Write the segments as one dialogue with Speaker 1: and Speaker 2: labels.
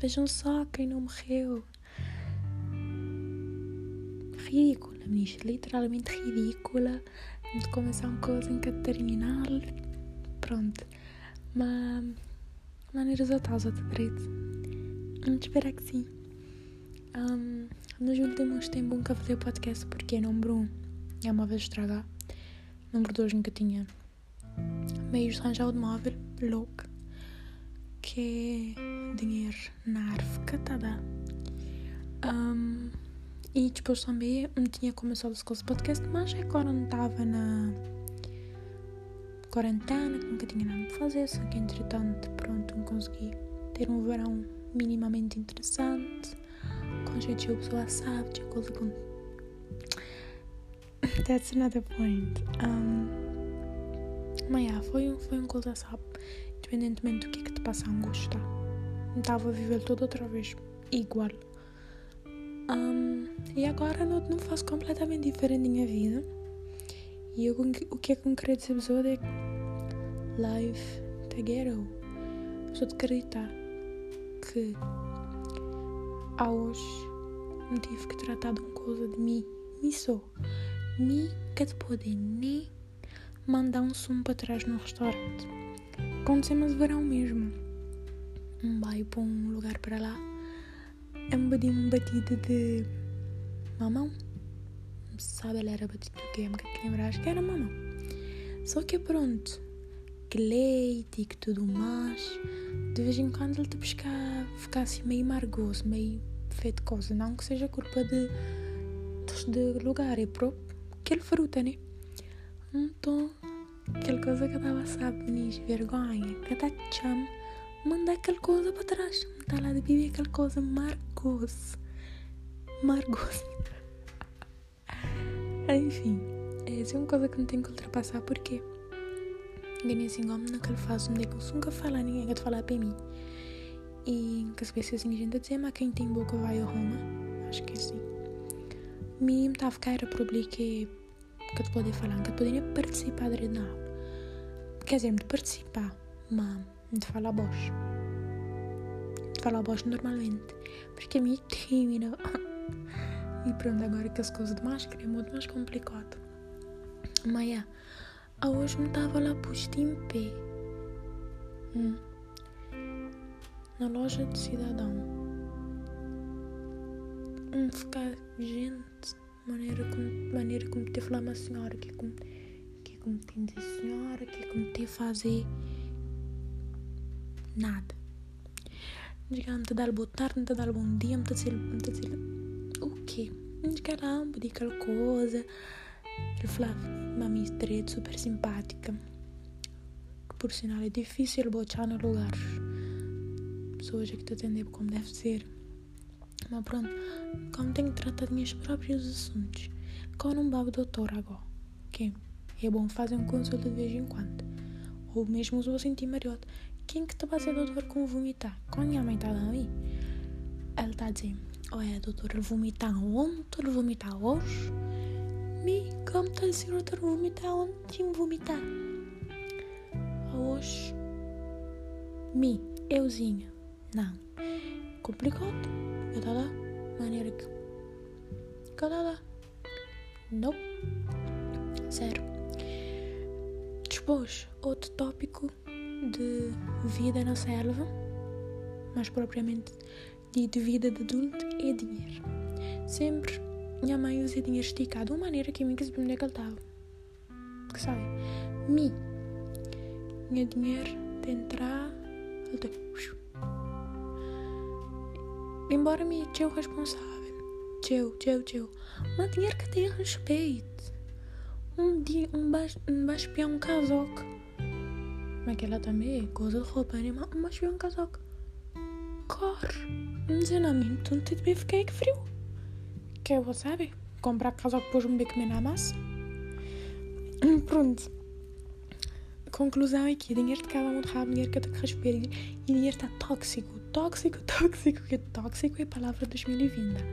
Speaker 1: Vejam só quem não morreu. Ridícula, meninas. Literalmente ridícula. De começar uma coisa em que terminar. Pronto. Mas. Maneiras outras, outra direito. Vamos esperar que sim. Um, nos últimos tempos nunca fazer podcast porque número 1 um, é uma vez estragar. Número 2 nunca tinha meios de arranjar o móvel, louco. Que é dinheiro na árvore, tá Um, e depois também não tinha começado a fazer podcast, mas agora não estava na quarentena, que nunca tinha nada para fazer, só que entretanto, pronto, não consegui ter um verão minimamente interessante, com gente que a pessoa sabe, de coisa com. That's another point. Um, mas yeah, foi, foi uma coisa, sabe? Independentemente do que é que te passa a angústia. Estava a viver tudo outra vez igual. Um, e agora não, não faço completamente diferente na minha vida. E eu, o que é que eu queria dizer episódio é life together. Só de acreditar que há hoje não tive que tratar de uma coisa de mim. Me só. Me que te pode nem mandar um sumo para trás no restaurante. Aconteceu mas verão mesmo. Um vai para um lugar para lá. É um batido de mamão. Sabe, ela era batido do quê? Me lembrar, acho que era mamão. Só que pronto. Que leite e que tudo mais. De vez em quando ele te buscar ficar assim meio margoso, meio feito coisa. Não que seja culpa de, de lugar, é próprio aquele fruta, né? Então, aquela coisa que eu estava, sabe, nis, vergonha, que tá mandar aquela coisa para trás. Tá lá de beber aquela coisa margoso. Margoso. Enfim, essa é uma coisa que não tenho que ultrapassar porque ganhei assim como naquela fase onde eu nunca fala ninguém quer falar para mim. E que as pessoas assim, a gente dizer, mas quem tem boca vai ao Roma. Acho que sim. Me estava a ficar a problema que que te poder falar, que poderia participar da aula. Quer dizer, de participar, mas voz. De falar voz normalmente. Porque é meio tímida. e pronto, agora que as coisas de máscara é muito mais complicado. Mas é, a hoje me estava lá posto em pé. Hum. Na loja de cidadão. Hum, ficar gente maneira como, maneira como te falar uma senhora, que como, que como te dizer senhora, que como te fazer nada. Diga, não te dar boa tarde, não te dar bom dia, não te dizer, não te dizer o quê? Não diga lá, não pedir aquela coisa. Ele falava, mami estreita, super simpática. Que por sinal é difícil botar no lugar. Pessoas que te atendem como deve ser. Mas pronto, como tenho tratado meus próprios assuntos, com um babo doutor agora, que é bom fazer um consulta de vez em quando. Ou mesmo vou sentir mariote. Quem que te vai ser doutor com vomitar? Quando minha mãe está aí, ela está a dizer, olha doutor, vomitar ontem, vomitar hoje. Me, como está a dizer doutor, vomitar ontem, vomitar. Hoje, me, euzinha, não. Complicado. Eu tá lá, maneira que. Cadê lá? Não. Zero. Depois, outro tópico de vida na selva, mais propriamente de vida de adulto, é dinheiro. Sempre minha mãe usa dinheiro esticado de uma maneira que me quis onde é que ele estava. Que sabe? Mi. Minha dinheiro de entrar. Ele embora me tio responsável. Tio, tio, tio. Mas dinheiro que tem respeito. Um dia, um baixo, um um casaco. Mas aquela também coisa de roupa, né? Mas baixo um casaco. Corre. Desenamento, não bem fiquei que frio. Que eu vou saber? Comprar casaco depois um beco na massa. Pronto. Conclusão é que dinheiro cada um rápido, dinheiro que tem que respeito e dinheiro está tóxico tóxico, tóxico, que tóxico é a palavra 2020.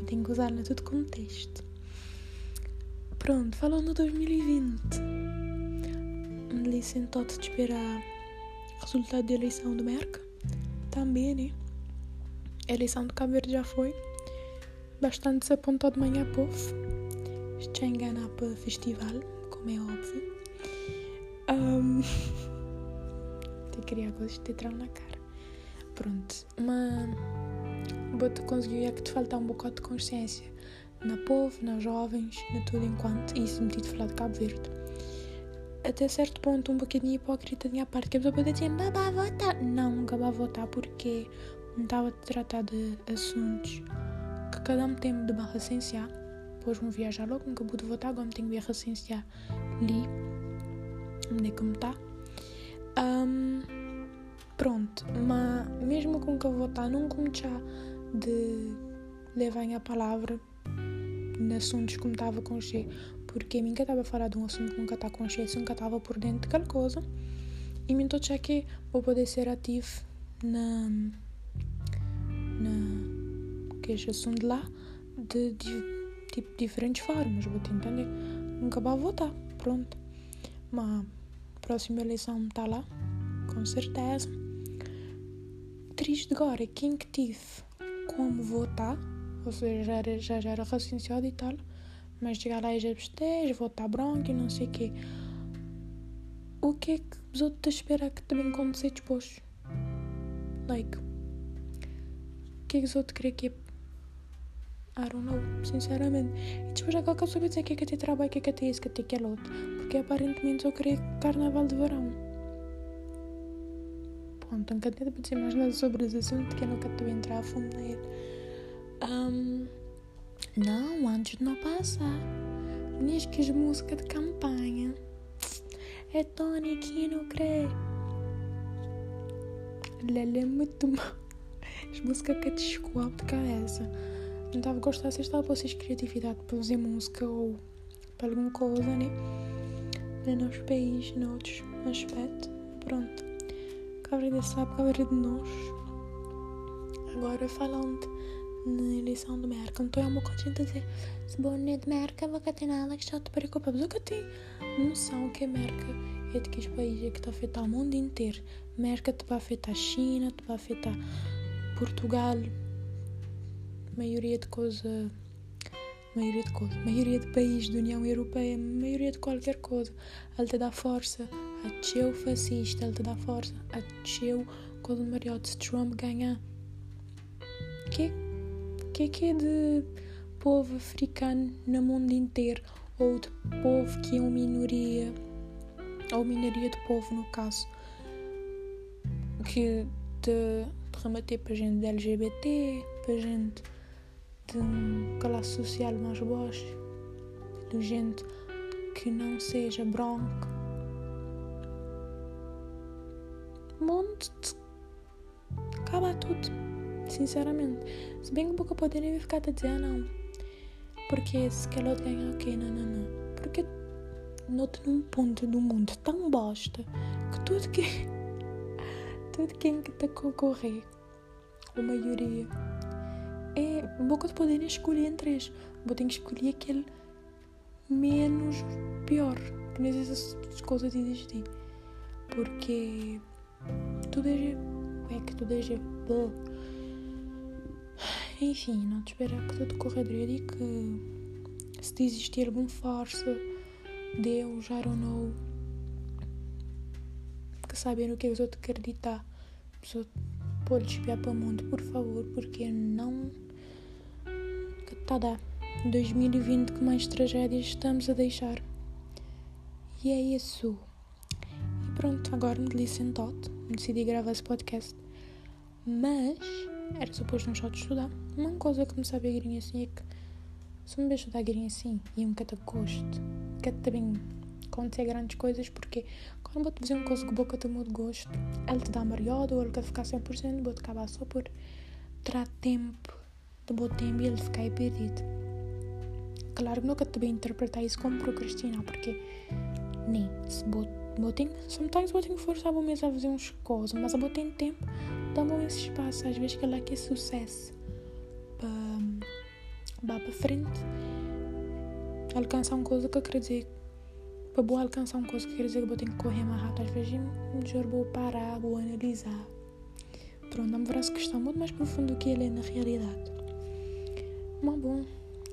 Speaker 1: Eu tenho que usar no todo contexto. Pronto, falando de 2020. Ali sentado de esperar resultado da eleição do Merca. Também, né? a eleição de Cabo Verde já foi. Bastante desapontado de manhã, povo. Isto já engana para o festival, como é óbvio. Um... Te queria coisas de ter na cara. Pronto, mas vou-te conseguir é que te falta um bocado de consciência na povo, nas jovens, na tudo enquanto, e isso me de falar de Cabo Verde. Até certo ponto, um bocadinho hipócrita da minha parte, que a pessoa pode dizer, votar. Não, votar porque não estava a tratar de assuntos que cada um tem de barra essencial. Depois vão viajar logo, nunca pude votar, agora tenho de barra essencial. Li, me como está. Um, pronto, mas mesmo com que eu votar, não já de levar a palavra em assuntos que me estava com cheio, porque que estava a falar de um assunto que nunca está cheio, nunca estava por dentro de aquela coisa, e me estou a que vou poder ser ativo na, na que este assunto lá de, de tipo diferentes formas, vou te entender. Nunca vou votar, pronto. Mas próxima eleição está lá, com certeza. Triste agora, quem que tive como votar ou seja, já era, já, já era e tal, mas chegar lá e já besteja, voltar bronca e não sei o quê. O que é que os outros esperam que também aconteça depois? Like, o que é que os outros querem que é? I don't know, sinceramente. E depois já qualquer pessoa dizer que é que tem trabalho, que é que tem isso, que é aquele outro. Porque aparentemente eu queria carnaval de verão. Pronto, não quero dizer mais nada sobre esse assunto, que eu não quero entrar a fundo nele. Um, não, antes de não passar. Diz que as músicas de campanha é Tony que não crê. Lele é muito mal. As músicas que te escoam de cabeça. Não estava a gostar se estava vocês criatividade para fazer música ou para alguma coisa, né? Para nos países, noutros aspectos. Pronto. Cabra de sabe, cabra de nós. Agora falando na eleição de merca. Então é uma coisa de dizer, se boné de merca, vai ter nada que está te preocupa. Mas eu que tenho noção que a merca é de que países a afetar o mundo inteiro. Merca te vai afetar a China, te vai afetar Portugal, maioria de coisa maioria de coisa, maioria de países da União Europeia, maioria de qualquer coisa. Ele te dá força a teu fascista, ele te dá força a teu coisa maior se Trump ganhar. Que que é que é de povo africano no mundo inteiro? Ou de povo que é uma minoria ou minoria de povo no caso que de, remeter para gente de LGBT para gente de classe social mais baixa de gente que não seja branca. Monte de acaba tudo Sinceramente. Se bem que um pouco poderia ficar a dizer, ah, não. Porque se quer outro ganhar, ok, não, não, não. Porque noto num ponto do mundo tão bosta que tudo que. tudo quem que está a concorrer, a maioria, é. Boca de poderem escolher entre eles. Vou ter que escolher aquele menos pior. Que nem essas coisas existem. Porque tudo é. É que tudo é. Enfim, não te espero que tudo corra direito e que se existir alguma força, Deus, I don't know, que sabem no que os outros acreditar, pessoa pode espiar para o mundo, por favor, porque não. Que tá dar. 2020 que mais tragédias estamos a deixar. E é isso. E pronto, agora me licenciei, decidi gravar esse podcast. Mas era suposto um shot de estudar. Uma coisa que me sabe a guirinha assim é que se me vejo estudar a guirinha assim e um cata gosto, cata também acontecer grandes coisas porque quando vou te dizer uma coisa que boca te muda de gosto, ele te dá mariado ou ele quer ficar 100%, vou te acabar só por ter tempo de bom tempo e ele ficar perdido. Claro que nunca te bem interpretar isso como procrastinar porque nem se vou ter, sometimes que forçar a mesmo a fazer umas coisas, mas vou ter tempo tomam esse espaço, às vezes que ela quer sucesso para alcançar uma coisa que quer dizer para boa alcançar uma coisa que tenho que correr mais rápido, às vezes vou parar, vou analisar, pronto, é um verso que está muito mais profundo do que ele é na realidade. Mas bom,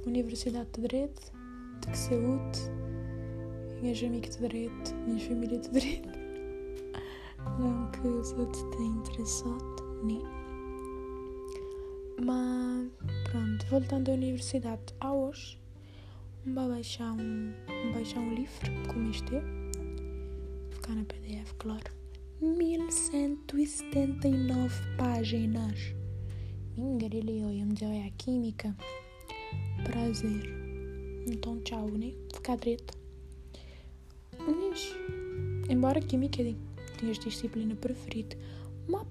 Speaker 1: Universidade de Direito, de saúde, minhas amigas de Direito, minha família de Direito. Não que os outros tenham interessado, né? Mas pronto, voltando à universidade, há hoje um baixar um, baixar um livro como este, ficar na PDF, claro. 1179 páginas. Dizer, é a química. Prazer. Então, tchau, né? Ficar direito. Mas, embora química é tinha disciplina preferida, uma.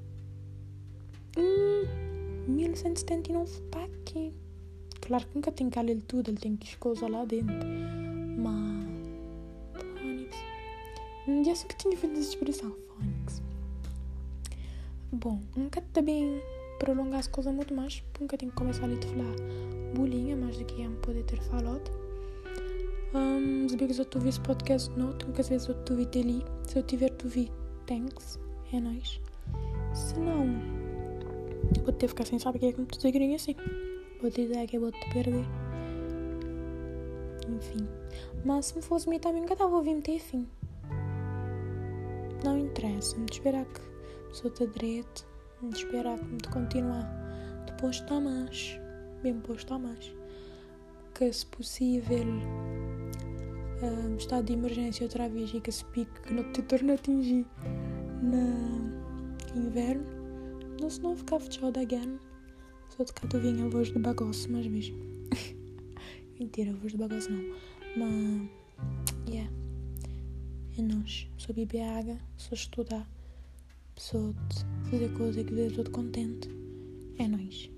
Speaker 1: Hum, 1179 páginas. Claro que nunca tem que ler tudo, ele tem que coisas lá dentro. Mas. Um dia assim que tinha feito essa expressão, Phonics. Bom, nunca também prolongar as coisas muito mais, nunca tenho que começar a falar bolinha mais do que eu poder ter falado. Um, se bem que eu estou esse podcast não, que às vezes eu estou ali. Se eu tiver tu vi, thanks, é nóis. Se não, vou ter que ficar sem saber o que é que me estou a assim. Vou te dizer que eu vou te perder. Enfim. Mas se me fosse mim também, nunca estava a ouvir ter fim. Não interessa. Me esperar que sou te direito. Me esperar que me continuar. Depois está mais. Bem posto a mais. Que se possível. Um, estado de emergência outra vez e que se pique que não te torna a atingir no inverno. Não se não ficar fechado again. Só de cá tu vinha a voz de bagosso, mas mesmo. Mentira, a voz de bagosso não. Mas, yeah. É nós. Sou beber água, sou estudar, sou fazer coisa que ver todo contente. É nós.